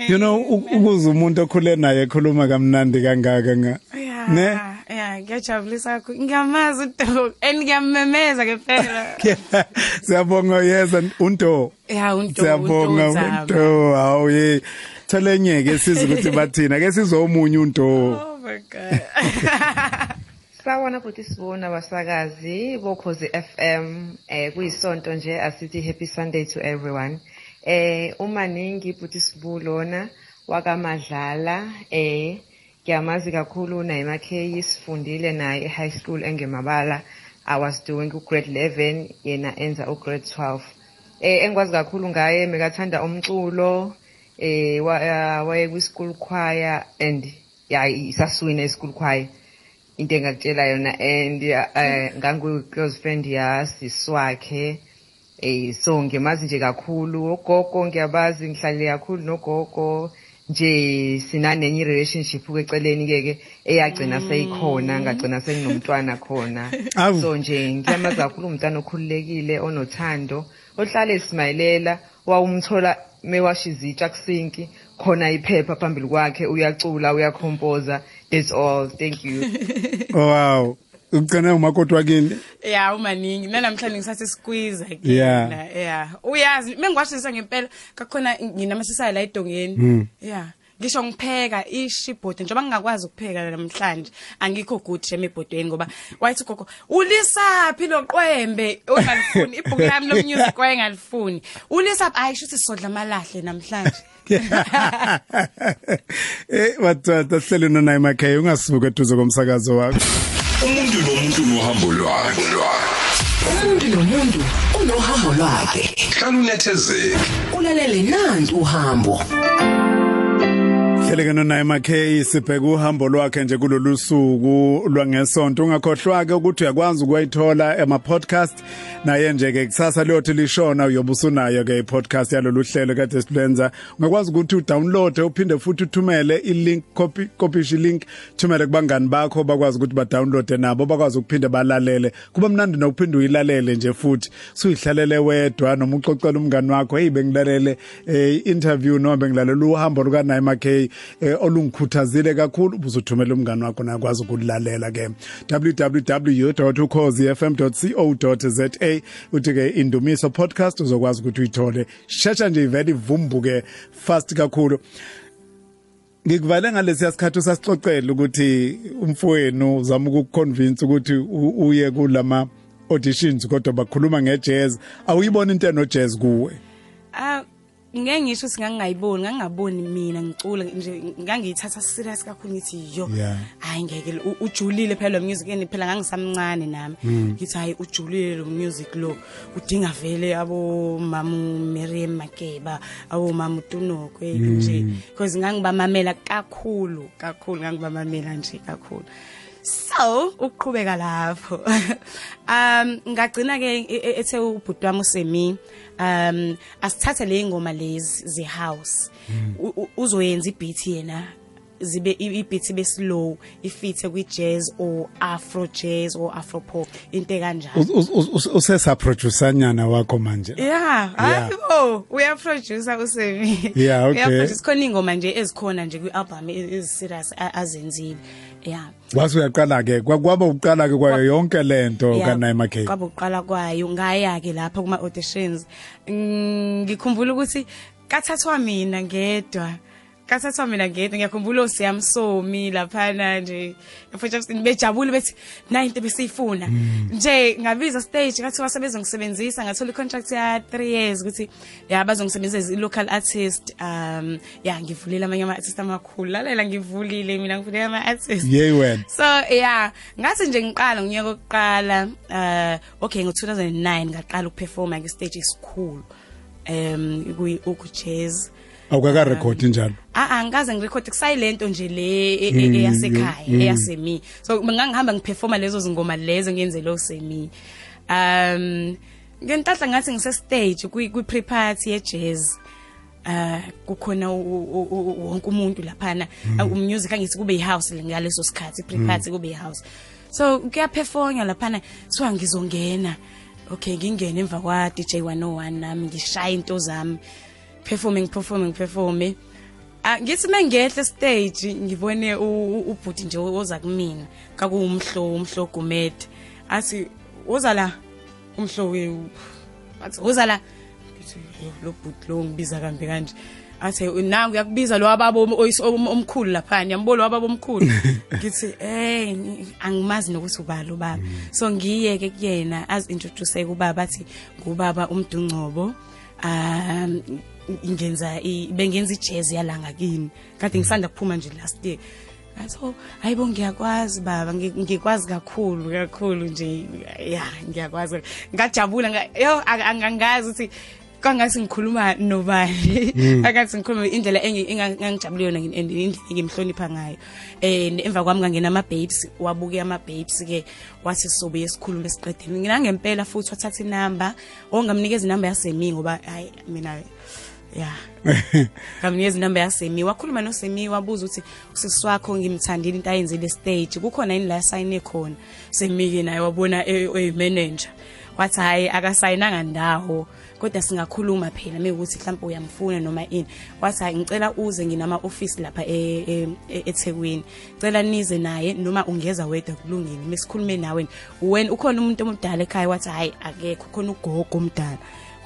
you know ukuze umuntu okhule naye ekhuluma kamnandi kangaka nga ne? Yeah, yeah, ngiyajabulisa kakhulu. Ngiyamazi uDog and ngiyamemeza ke phela. *laughs* siyabonga yeza unto Yeah, uNto. siyabonga unto hawu ye tholenyeke siza ukuthi bathina ke sizwe omunye unto Oh my god. *laughs* Sawona futhi sibona abasakazi bokhozi FM eh kuyisonto nje asithi happy sunday to everyone eh uma ningi futhi sibulona wakamadlala eh ngiyamazi kakhulu Naima K sifundile naye e-high school engemabala. I was doing ugrade 11 yena enza ugrade 12 eh engikwazi kakhulu ngaye mekathanda umculo eh wa- waye kwi-school choir and ya isaswina e-school choir. Into engakutshela yona and eh ngangu-close friend yasiswakhe eh so ngimazi nje kakhulu. Ogogo ngiyabazi ngihlalele kakhulu nogogo. Nje sinanenye i-relationship kweceleni ke ke eyagcina seyikhona ngagcina senginomntwana khona. *laughs* Awu. so nje ngiyamazi kakhulu umntwana okhululekile onothando ohlala esimayilela wawumthola mewasha izitsha kusinki khona iphepha phambili kwakhe uyacula uyakhompoza that's all. Thank you. *laughs* Oh wow. Ugcina umakoti wakini Yeah, umaningi. Nanamhlanje ngisathi squeeze ke. Yeah. Yeah. Uyazi mengiwashisa ngempela kakhona nginamasisayo la edongeni. Yeah. Ngisho ngipheka ishibhodi njengoba ngingakwazi ukupheka namhlanje angikho good shame ebhodweni ngoba wayithi gogo ulisaphi lo qwembe ongalifuni ibhuku lami lo music wayengalifuni ulisaphi ayisho ukuthi sodla amalahle namhlanje *laughs* eh wathata hlelo nonayima k ungasuka eduze komsakazo wakho umuntu nomuntu nohambo lwakhe. Umuntu nomuntu unohambo lwakhe. Hlala unethezeke. Ulalele nanti uhambo. Hleleke nonaye Makhe sibheka uhambo lwakhe nje kulolu suku lwangesonto. Ungakhohlwa ke ukuthi uyakwazi ukuyithola ema podcast. Naye nje ke kusasa liyothi lishona uyobe usunayo ke podcast yalolu hlelo kade silenza. Ungakwazi ukuthi udownload uphinde futhi uthumele ilink copy copy link thumele kubangani bakho bakwazi ukuthi badownload nabo bakwazi ukuphinde balalele. Kuba mnandi nokuphinde uyilalele nje futhi. Suyihlalele wedwa noma uxoxela umngani wakho hey bengilalele eh, interview noma bengilalela uhambo luka Naima K eh, olungikhuthazile kakhulu ubuzothumela umngani wakho nakwazi ukulalela ke. www.ukhozifm.co.za uthi ke indumiso podcast uzokwazi ukuthi uyithole. Shesha nje ivele ivumbuke fast kakhulu. Ngikuvale ngalesi sikhathi usasixoxela ukuthi umfowenu uzama ukukuconvince ukuthi u- uye kulama auditions kodwa bakhuluma ngejazz. Awuyibona into eno jazz kuwe? Ah ngeke ngisho ukuthi ngangingayiboni ngangingaboni mina ngicula nje ngangiyithatha serious kakhulu ngithi yo hayi ngeke ujulile phela lo music yeni phela ngangisamncane nami. Ngithi hayi ujulile lo music lo udinga vele abo mamu Miriam Makeba abo mamu Tunokwe nje. Because ngangibamamela kakhulu kakhulu ngangibamamela nje kakhulu. So ukuqhubeka lapho. *laughs* Um ngagcina ke ethe ubhuti wami usemi um asithathe le ngoma lezi ze house u- uzoyenza ibeat yena. Zibe i- ibeat be slow ifithe kwi jazz or afro jazz or afro pop into kanjalo usesa producer nyana wakho manje Yeah, Yeah. hayibo uyaproducer usemi. Yeah, okay. Uyaproduce khona ingoma nje ezikhona nje kwi-album ezi serious a- azenzile. Yeah. wase uyaqala ke kwa- kwaba uqala ke kwayo yonke lento Yeah, kaNaima K Kwaba uqala kwayo ngaya ke lapha kuma auditions. Mm, Ngikhumbula ukuthi kathathwa mina ngedwa. Kathathwa mina ngedwa ngiyakhumbula osiyami somi lapha nje. Mfowethu bejabule bethi na into besiyifuna. Nje ngabiza stage ngathi wasebezongisebenzisa ngathola icontract ya 3 years ukuthi ya bazongisebenzisa as local artist um ya ngivulela amanye ama artist amakhulu lalela ngivulile mina ngivulela ama artist yey wena so yeah ngathi nje ngiqala ngonyaka oqala uh okay ngo2009 ngaqala ukuperforma ke stage esikhulu um kuyi uku jazz awukaka record njalo? Ah ah ngikaze ngirecord kusayilento nje le e- e- eyasekhaya eyasemi. So ngangihamba ngiperforma lezo zingoma lezo ngiyenzele osemi um ngentahla ngathi ngise stage kwi pre party ye jazz uh kukhona u- u- wonke umuntu laphana. Umusic angithi kube ihouse ngaleso sikhathi pre party kube ihouse. So kuyaperforma laphana. So ngizongena okay ngingene emva kwa DJ 101 nami ngishaya into zami. Performing performing performe Ah ngithi mengehla stage ngibone ubhuti nje oza kumina kakuumhlo umhlo Gumede athi uza la umhlo we athi uza la. Ngithi "Yo, lo bhuti lo ngibiza kambe kanje. Athi nangu uyakubiza lo ababo omkhulu lapha yambolo ababo omkhulu. *laughs* Ngithi eh angimazi nokuthi ubalo baba so ngiye ke kuyena as introduce kubaba athi ngubaba umdungcobo um ngenza bengenza ijazz yalanga kini. Kade ngisanda kuphuma nje last year. Ngathi oh hayibo ngiyakwazi baba ngi- ngikwazi kakhulu kakhulu nje. Ya ngiyakwazi ngajabula nga- yo ang- ang- angazi ukuthi kangasi ngikhuluma nobani. *laughs* Akathi ngikhuluma indlela engangijabule yona and indlela engimhlonipha ngayo. Eh emva kwami ngangena ama babes wabuke ama babes ke wathi sobe yesikhulumo esiqedile nginangempela futhi wathatha inamba ongamnikeza inamba yasemi ngoba hayi mina ya. *laughs* Ngamnikeza inamba yasemi wakhuluma nosemi wabuza ukuthi usisi wakho ngimthandile into ayenzile stage. Kukhona yini la sayine khona? Semike naye wabona eyi manager. Wathi hayi akasayinanga ndawo kodwa singakhuluma phela. Mekuthi mhlawumbe uyamfuna noma ini. Wathi hayi ngicela uze nginama office lapha e- e- e- eThekwini. Cela nize naye noma ungeza wedwa kulungile mesikhulume nawe wena ukhona umuntu omdala ekhaya wathi hayi akekho. Khona ugogo omdala.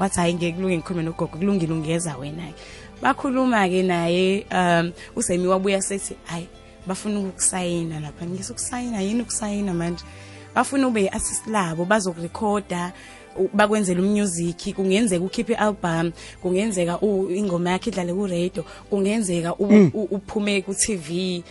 Wathi hayi ngeke kulunge ngikhulume nogogo kulungile ungeza wena ke bakhuluma ke naye um usemi wabuya sethi hayi bafuna ukusayina lapha ngise ukusayina yini ukusayina manje? Bafuna ube assist labo bazokurekhoda bakwenzela umusic kungenzeka ukhiphe album kungenzeka ingoma yakhe idlale ku radio kungenzeka u- uphume ku TV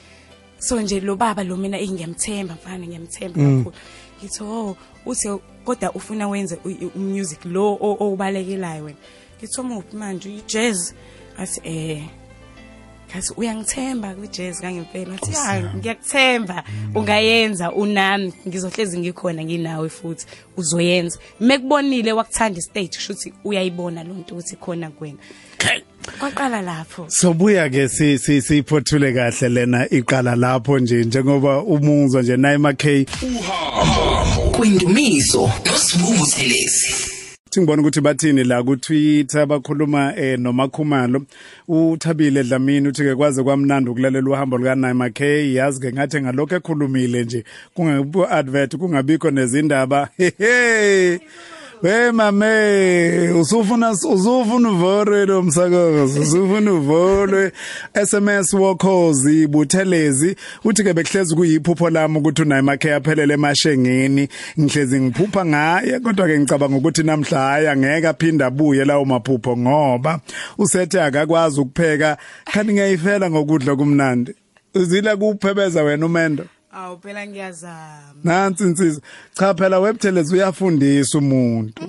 so nje lo baba lo mina ngiyamthemba mfana ngiyamthemba kakhulu. Ngithi oh uthi kodwa ufuna wenze u- u- music lo owubalekelayo wena. Ngithi omuphi manje? I-jazz athi eh ngathi uyangithemba kwi-jazz kangempela. Ngathi ya ngiyakuthemba. Ungayenza unami. Ngizohlezi ngikhona nginawe futhi. Uzoyenza. Mekubonile wakuthanda istage kushuthi uyayibona lo nto ukuthi khona kuwena kwaqala lapho. Sobuya ke si si siphothule kahle lena iqala lapho nje njengoba umuzwa nje Naima K uhambo kwindumiso nosibuthelezi Singibona ukuthi bathini la ku Twitter bakhuluma eh nomakhumalo. Uthabile Dlamini uthi ke kwaze kwamnandi ukulalela uhambo luka Naima K yazi ke ngathi ngalokho ekhulumile nje kungabu advert kungabikho nezindaba. Hehe We mame usufuna usufuna uvore lo msakazo usufuna uvole SMS wokhozi buthelezi uthi ke bekuhlezi kuyiphupho lami ukuthi unayo makhe aphelele emashengeni. Ngihlezi ngiphupha ngaye kodwa ke ngicabanga ukuthi namhla haya ngeke aphinda abuye lawo maphupho ngoba usethe akakwazi ukupheka. Kanti ngiyayifela ngokudla kumnandi? Uzila kuphebeza wena umendo? Awu phela ngiyazama. Nansi insizwa cha phela webthelezi uyafundisa umuntu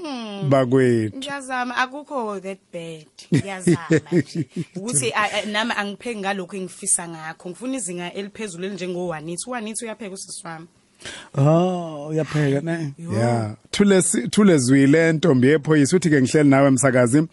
bakwethu. Ngiyazama. Akukho that bad. Ngiyazama nje. *laughs* Ukuthi a- a- nami angipheki ngalokho engifisa ngakho. Ngifuna izinga eliphezulu elinjengo wanithi wanithi uyapheka usisi wami? Oh uyapheka ne? Yeah thule thule zwile ntombi yephoyisa. Uthi ke ngihleli nawe emsakazi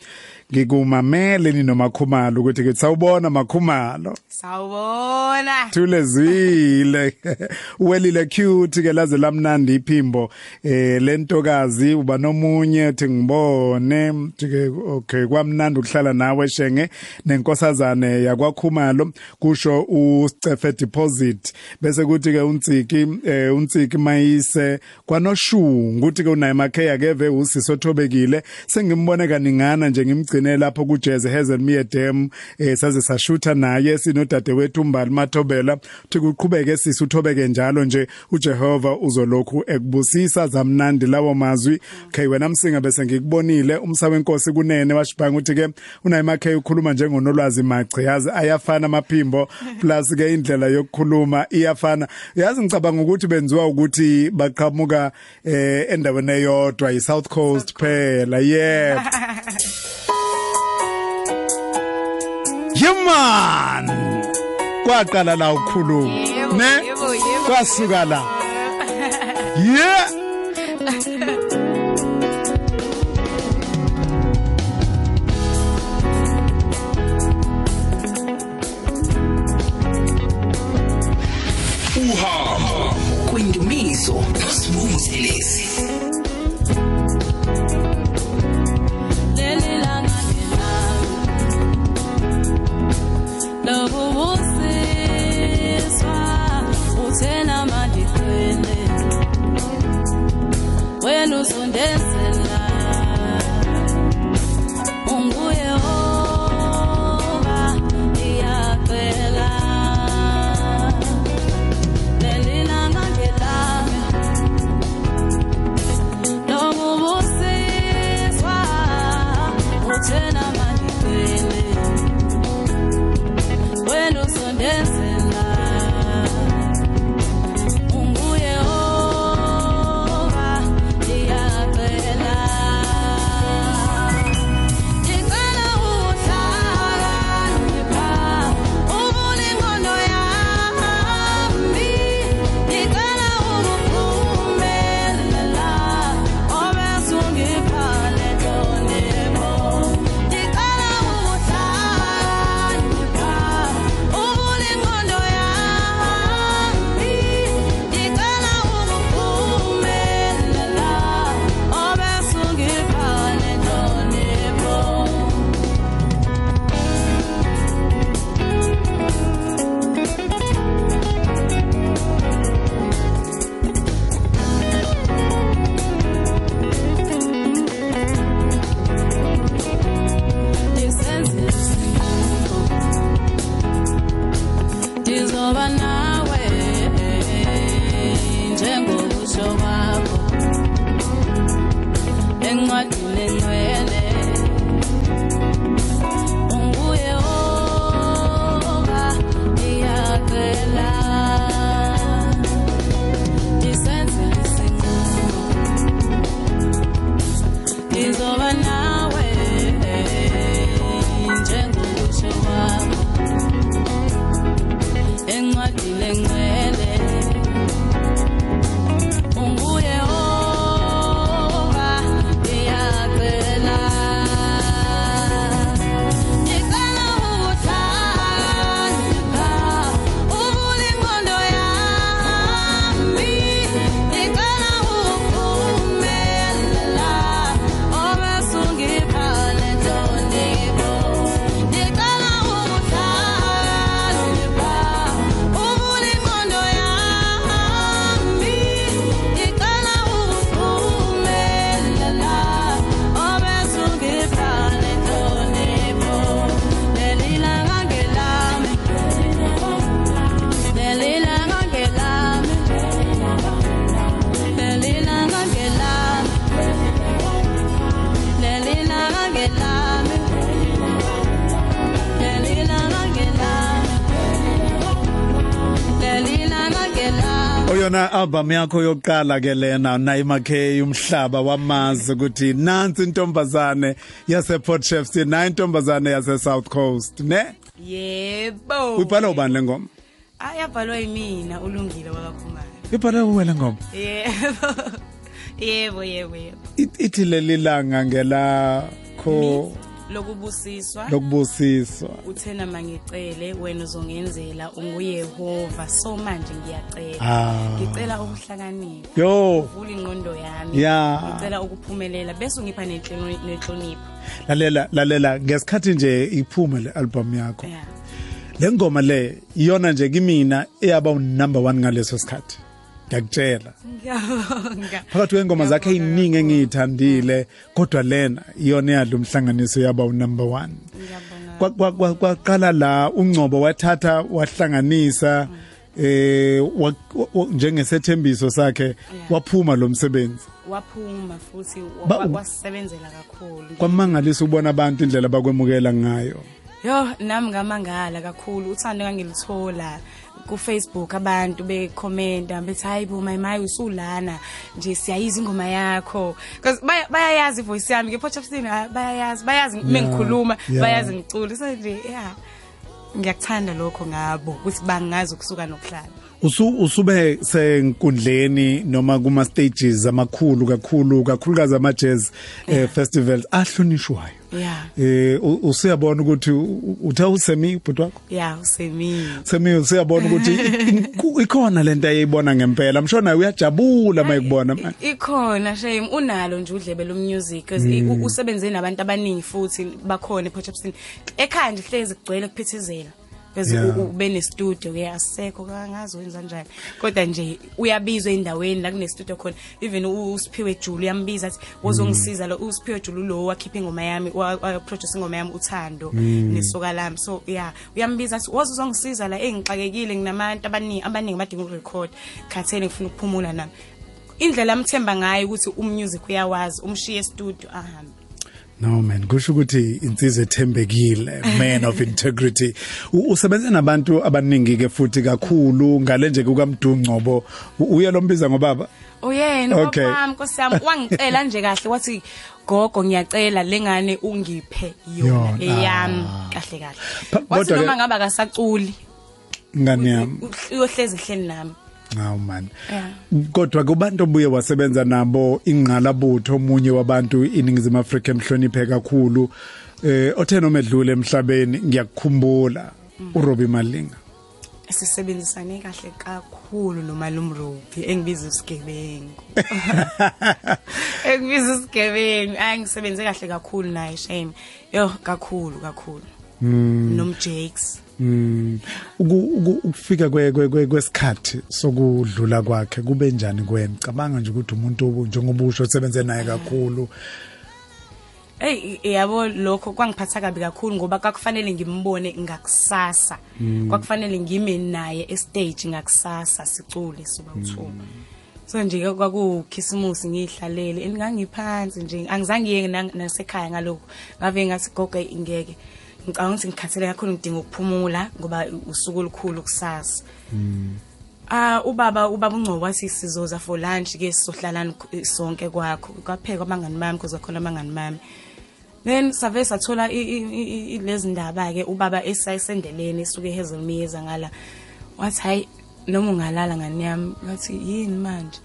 ngikumamele ni nomakhumalo ukuthi ke sawubona makhumalo. Sawubona. Thule zwile *laughs* welile cute ke laze lamnandi iphimbo. Eh lentokazi uba nomunye uthi ngibone. Ke okay kwamnandi ukuhlala nawe shenge nenkosazane yakwakhumalo. Kusho uStefe deposit. Bese kuthi ke unsiki eh unsiki mayise kwanoshungu uthi ke unaye makhe akeve usisi othobekile sengimbone kaningana nje ngimgcine lapho ku Jazz Hazel Miedem eh saze sashutha naye sinodade wethu umbali mathobela. Uthi kuqhubeke sisi uthobeke njalo nje uJehova uzolokhu ekubusisa zamnandi lawo mazwi. Okay wena msinga bese ngikubonile umsa wenkosi kunene washibhanga uthi ke unaye makhe ukhuluma njengonolwazi mache yazi ayafana amaphimbo plus ke indlela yokukhuluma iyafana. Yazi ngicabanga ukuthi benziwa ukuthi baqhamuka eh endaweni eyodwa i South Coast. phela yeah *laughs* kwaqala la ukukhuluma. Ne? kwasuka la. *laughs* Yeah uhambo. Kwindumiso. Nosibuthelezi wena album yakho yokuqala ke lena Naima K umhlaba wamazi ukuthi nansi intombazane yase Port Shepstone na intombazane yase South Coast ne? Yebo. Uyibhala ubani le ngoma? Ayabhalwa yimina ulungile wakakhumalo ibhala uwele ngoma? Yebo. *laughs* Yebo yebo yebo. It- ithi leli langa ngelakho lokubusiswa. Lokubusiswa. Uthena mangicele wena uzongenzela unguyehova so manje ngiyacela. Ah. ngicela ukuhlakanipha. Yo. Uvula ingqondo yami. Ya. ngicela ukuphumelela bese ungipha nenhloni- nenhlonipho. Lalela lalela ngesikhathi nje iphume le album yakho. Ya. Le ngoma le iyona nje kimina eyaba number 1 ngaleso sikhathi. Ngiyakutshela. Ngiyabonga. Phakathi kwengoma zakhe eziningi engiyithandile kodwa lena iyona yadla umhlanganiso yaba unumber 1 ngiyabonga. Kwa- kwa- kwa- kwaqala la ungcobo wathatha wahlanganisa eh njengesethembiso sakhe waphuma lo msebenzi. Waphuma futhi wasebenzela kakhulu. Kwamangalisa ukubona abantu indlela bakwemukela ngayo. Yo nami ngamangala kakhulu. Uthando ngangilithola ku-facebook abantu bekhomenta bethi hayi bo mayimayi usulana nje siyayiza ingoma yakho. Because baya- bayayazi ivoice yami ke-potchefstin bayayazi bayazi mengikhuluma yeah. bayazi ngicule so nje ya ngiyakuthanda lokho ngabo ukuthi bangazi ukusuka nokuhlala. Usu usube senkundleni noma kuma stages amakhulu kakhulu kakhulukazi ama jazz eh, festivals ahlonishwayo. Ya eh u- usuyabona ukuthi u- u- uthe usemi bhuti wakho? Ya usemini semi usuyabona ukuthi i- ikhona lento ayibona ngempela. Mshona uyajabula mayikubona manje ikhona shame. Unalo nje udlebe lomusic because Mm. usebenze nabantu abaningi futhi bakhona ePortchefstroom ekhaya nje hlezi kugcwele kuphithizela because Yeah. ube ne studio ke asekho kangazi wenza kanjani kodwa nje uyabizwa endaweni la kune studio khona. Even uSiphiwe Julu yambiza athi wozongisiza lo uSiphiwe Julu lo wakhipha ingoma yami wa produce ingoma yami uthando nesoka lami. So yeah uyambiza athi wozongisiza la engixakekile nginabantu abaningi abaningi abadinga ukurecord khathele ngifuna ukuphumula nami. Indlela amthemba ngayo ukuthi umusic uyawazi umshiye studio ahambe. No man kusho ukuthi insizwe ethembekile man of integrity. U- usebenze nabantu abaningi ke futhi kakhulu ngale nje kukamdungcobo. Uyalombiza ngobaba? Uyena Okay. babami nkosi yami. Wangicela nje kahle wathi gogo ngiyacela lengane ungiphe yona. Eyami Ah. kahle kahle. Wathi noma ngaba akasaculi ngani yami? uyohlezi ehleni nami. Hawu man. Kodwa kubantu obuye wasebenza nabo ingqalabutho omunye wabantu iningizimu Afrika emhloniphe kakhulu eh othe noma edlule emhlabeni ngiyakukhumbula uRobbie Malinga. sisebenzisane kahle kakhulu nomalume Robi engibiza isigebengu *laughs* engibiza isigebengu angisebenze kahle kakhulu naye shame yo kakhulu kakhulu. Nom Jakes Mm uku- uku- ukufika kwe kwe- kwe- kwesikhathi sokudlula kwakhe kube njani kwena cabanga nje ukuthi umuntu obu- njengobusho osebenze naye kakhulu Ey yabo lokho kwangiphatha kabi kakhulu ngoba kwakufanele ngimbone ngakusasa. Kwakufanele ngime naye e stage ngakusasa sicule siba uthuma. So nje kwakukhisimusi ngihlalele engangiphansi nje angizange ngiye na- nasekhaya ngalokho. Ngave ngathi gogo ingeke. Ngicabanga ukuthi ngikhathele kakhulu ngidinga ukuphumula ngoba usuku olukhulu kusasa. Ah ubaba ubaba uNgcobo wathi sizoza for lunch ke sizohlalana sonke kwakho. Kwapheka abangani bami kuze khona abangani bami. Then save sathola lezi ndaba ke ubaba esayisendeleni esuke eHazelmere ngala. Wathi hayi noma ungalala ngani yami ngathi yini manje?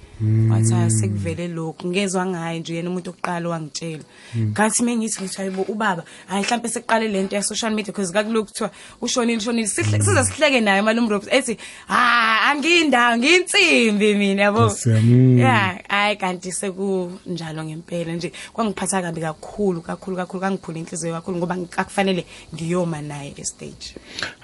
Wathi "Hayi, sekuvele lokhu ngezwe ngaye nje yena umuntu oqala wangitshela. Ngathi mengithi ngithi hayibo ubaba hayi mhlambe seqale lento ya social media because kakulokhu kuthiwa ushonile ushonile sihle siza sihleke naye malume Robs ethi ha angiyindawo ngiyinsimbi mina yabo. Nkosi yami. Yeah hayi kanti sekunjalo ngempela nje kwangiphatha kabi kakhulu kakhulu kakhulu kangiphula inhliziyo kakhulu ngoba akufanele ngiyoma naye e stage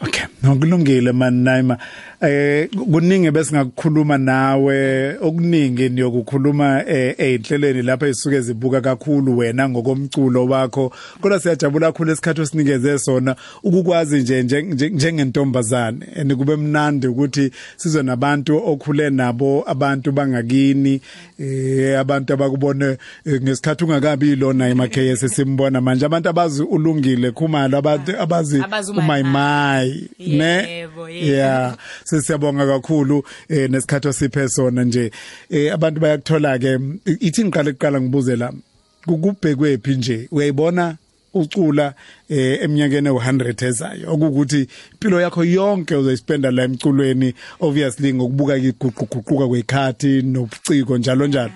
Okay, nokulungile man Naima. Eh kuningi bese ngakukhuluma nawe okuningi abaningi niyokukhuluma eh, einhlelweni lapha esuke zibuka kakhulu wena ngokomculo wakho. Kodwa siyajabula kakhulu esikhathi osinikeze sona ukukwazi nje nje- nje- njengentombazane. And kube mnandi ukuthi sizwe nabantu okhule nabo abantu bangakini eh abantu abakubone eh, ngesikhathi ungakabi lona emaKS simbona manje. Abantu abazi ulungile khumalo abantu abazi Abazi umayimai ne? Yebo, yebo. yeah sesiyabonga kakhulu eh nesikhathi osiphe sona nje. Eh abantu bayakuthola ke ithi ngiqale kuqala ngibuze la kukubhekwe phi nje? Uyayibona ucula eh eminyakeni u100 ezayo? Okukuthi impilo yakho yonke uzoyispenda la emculweni obviously ngokubuka iguquguquka kwekhathi nobuciko njalo njalo.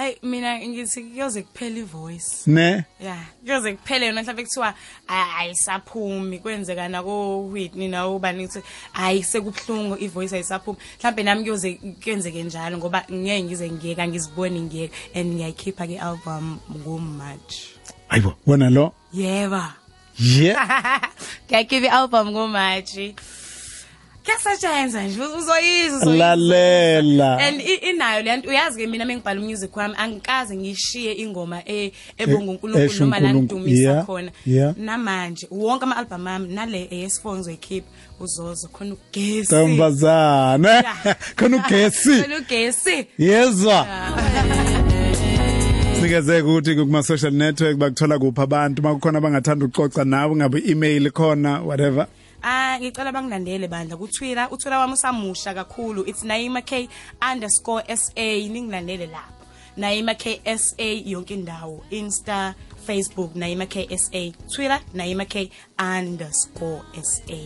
Hayi mina ngithi kuyoze kuphela ivoice. Ne? Ya kuyoze kuphele yona mhlawumbe kuthiwa "Ayi, ayisaphumi kwenzeka nako Whitney nawo bani kuthi hayi sekubuhlungu ivoice ayisaphumi. Mhlawumbe nami kuyoze kwenzeke njalo ngoba ngeke ngize ngiyeka ngizibone ngiyeka and ngiyayikhipha ke album ngoMarch ayibo wona lo? Yeba. Yeah *laughs* ngiyakhipha i-album ngoMarch kuyasatshenza nje uzoyizwa lalela. And inayo le nto uyazi ke mina mengibhala umusic wami angikaze ngishiye ingoma e- ebonga uNkulunkulu esho noma la ngidumisa khona. namanje wonke ama album ami nale eyesifo ngizoyikhipha uzozo khona ugesi. Ntombazana *laughs* khona ugesi. Khona ugesi. Yezwa. Sikezeke ukuthi kuma social network bakuthola kuphi abantu? Makukhona abangathanda ukucoca nawe ngabe email khona whatever. Ah ngicela bangilandele bandla ku Twitter uTwitter wami usamusha kakhulu. It's Naima K underscore SA ningilandele lapho. Naima K SA yonke indawo. Insta Facebook Naima K SA Twitter Naima K underscore SA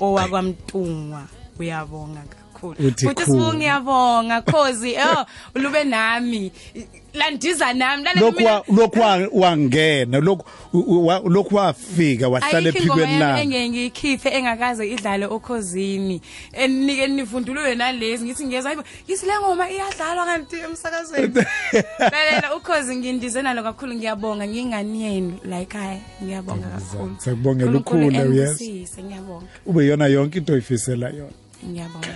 owakwamtungwa uyabonga kakhulu. Uthi futhi cool. sibonga ngiyabonga khozi *laughs* oh ulube nami. Landiza nami lale wa- lokhu wa- wangena. Lokhu lokhu wafika wahlala Ayikho ephikweni lami engeke ngiyikhiphe engakaze idlale okhozini enike nivundulwe nalezi. Ngithi ngiyeza hayibo yithi le ngoma iyadlalwa kanti emsakazweni. *laughs* Lalela ukhozi ngindize nalo kakhulu. Ngiyabonga ngingani yenu? La ekhaya ngiyabonga kakhulu. Sakubongela ukhula, yes. ngiyabonga. Ube yona yonke into oyifisela yona. Ngiyabonga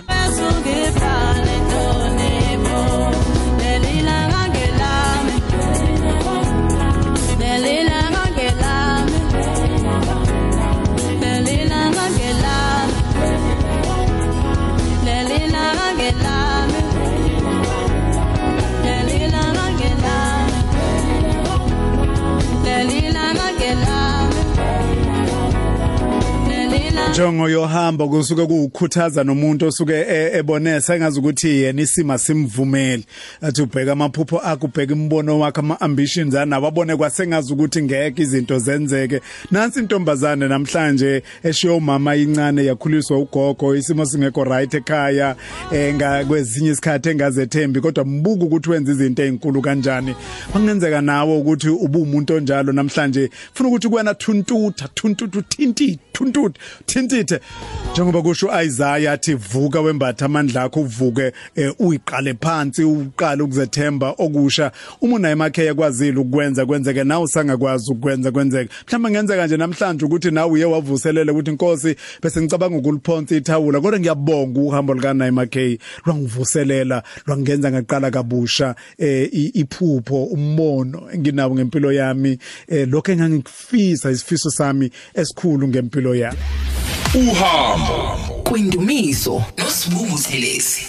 jongo yohamba kusuke kuwukhuthaza nomuntu osuke e- ebone sengazi ukuthi yena isima simvumeli athi ubheka amaphupho akho ubheka imbono wakhe ama ambitions anawo abone kwasengazi ukuthi ngeke izinto zenzeke. Nansi intombazane namhlanje eshiyo umama incane yakhuliswa ugogo isimo singekho right ekhaya enga kwezinye isikhathi engazethembi kodwa mbuka ukuthi wenza izinto ezinkulu kanjani. Kungenzeka nawe ukuthi ube umuntu onjalo namhlanje funa ukuthi kuwena thuntutha thuntutha thinti thuntutha thintithe njengoba kusho Isaiah athi vuka wembatha amandla akho uvuke eh, uyiqale phansi uqale ukuzethemba okusha. Uma unayo emakheya kwazile ukwenza kwenzeke nawe usangakwazi ukwenza kwenzeke. Mhlawumbe ngenzeka nje namhlanje ukuthi nawe uye wavuselela ukuthi inkosi bese ngicabanga ukuliphonsa ithawula kodwa ngiyabonga uhambo lika emakheya lwangivuselela lwangenza ngaqala kabusha eh, i- iphupho umbono enginawo ngempilo yami eh, lokho engangikufisa isifiso sami esikhulu ngempilo yami. Uhambo. Kwindumiso nosibungu thelezi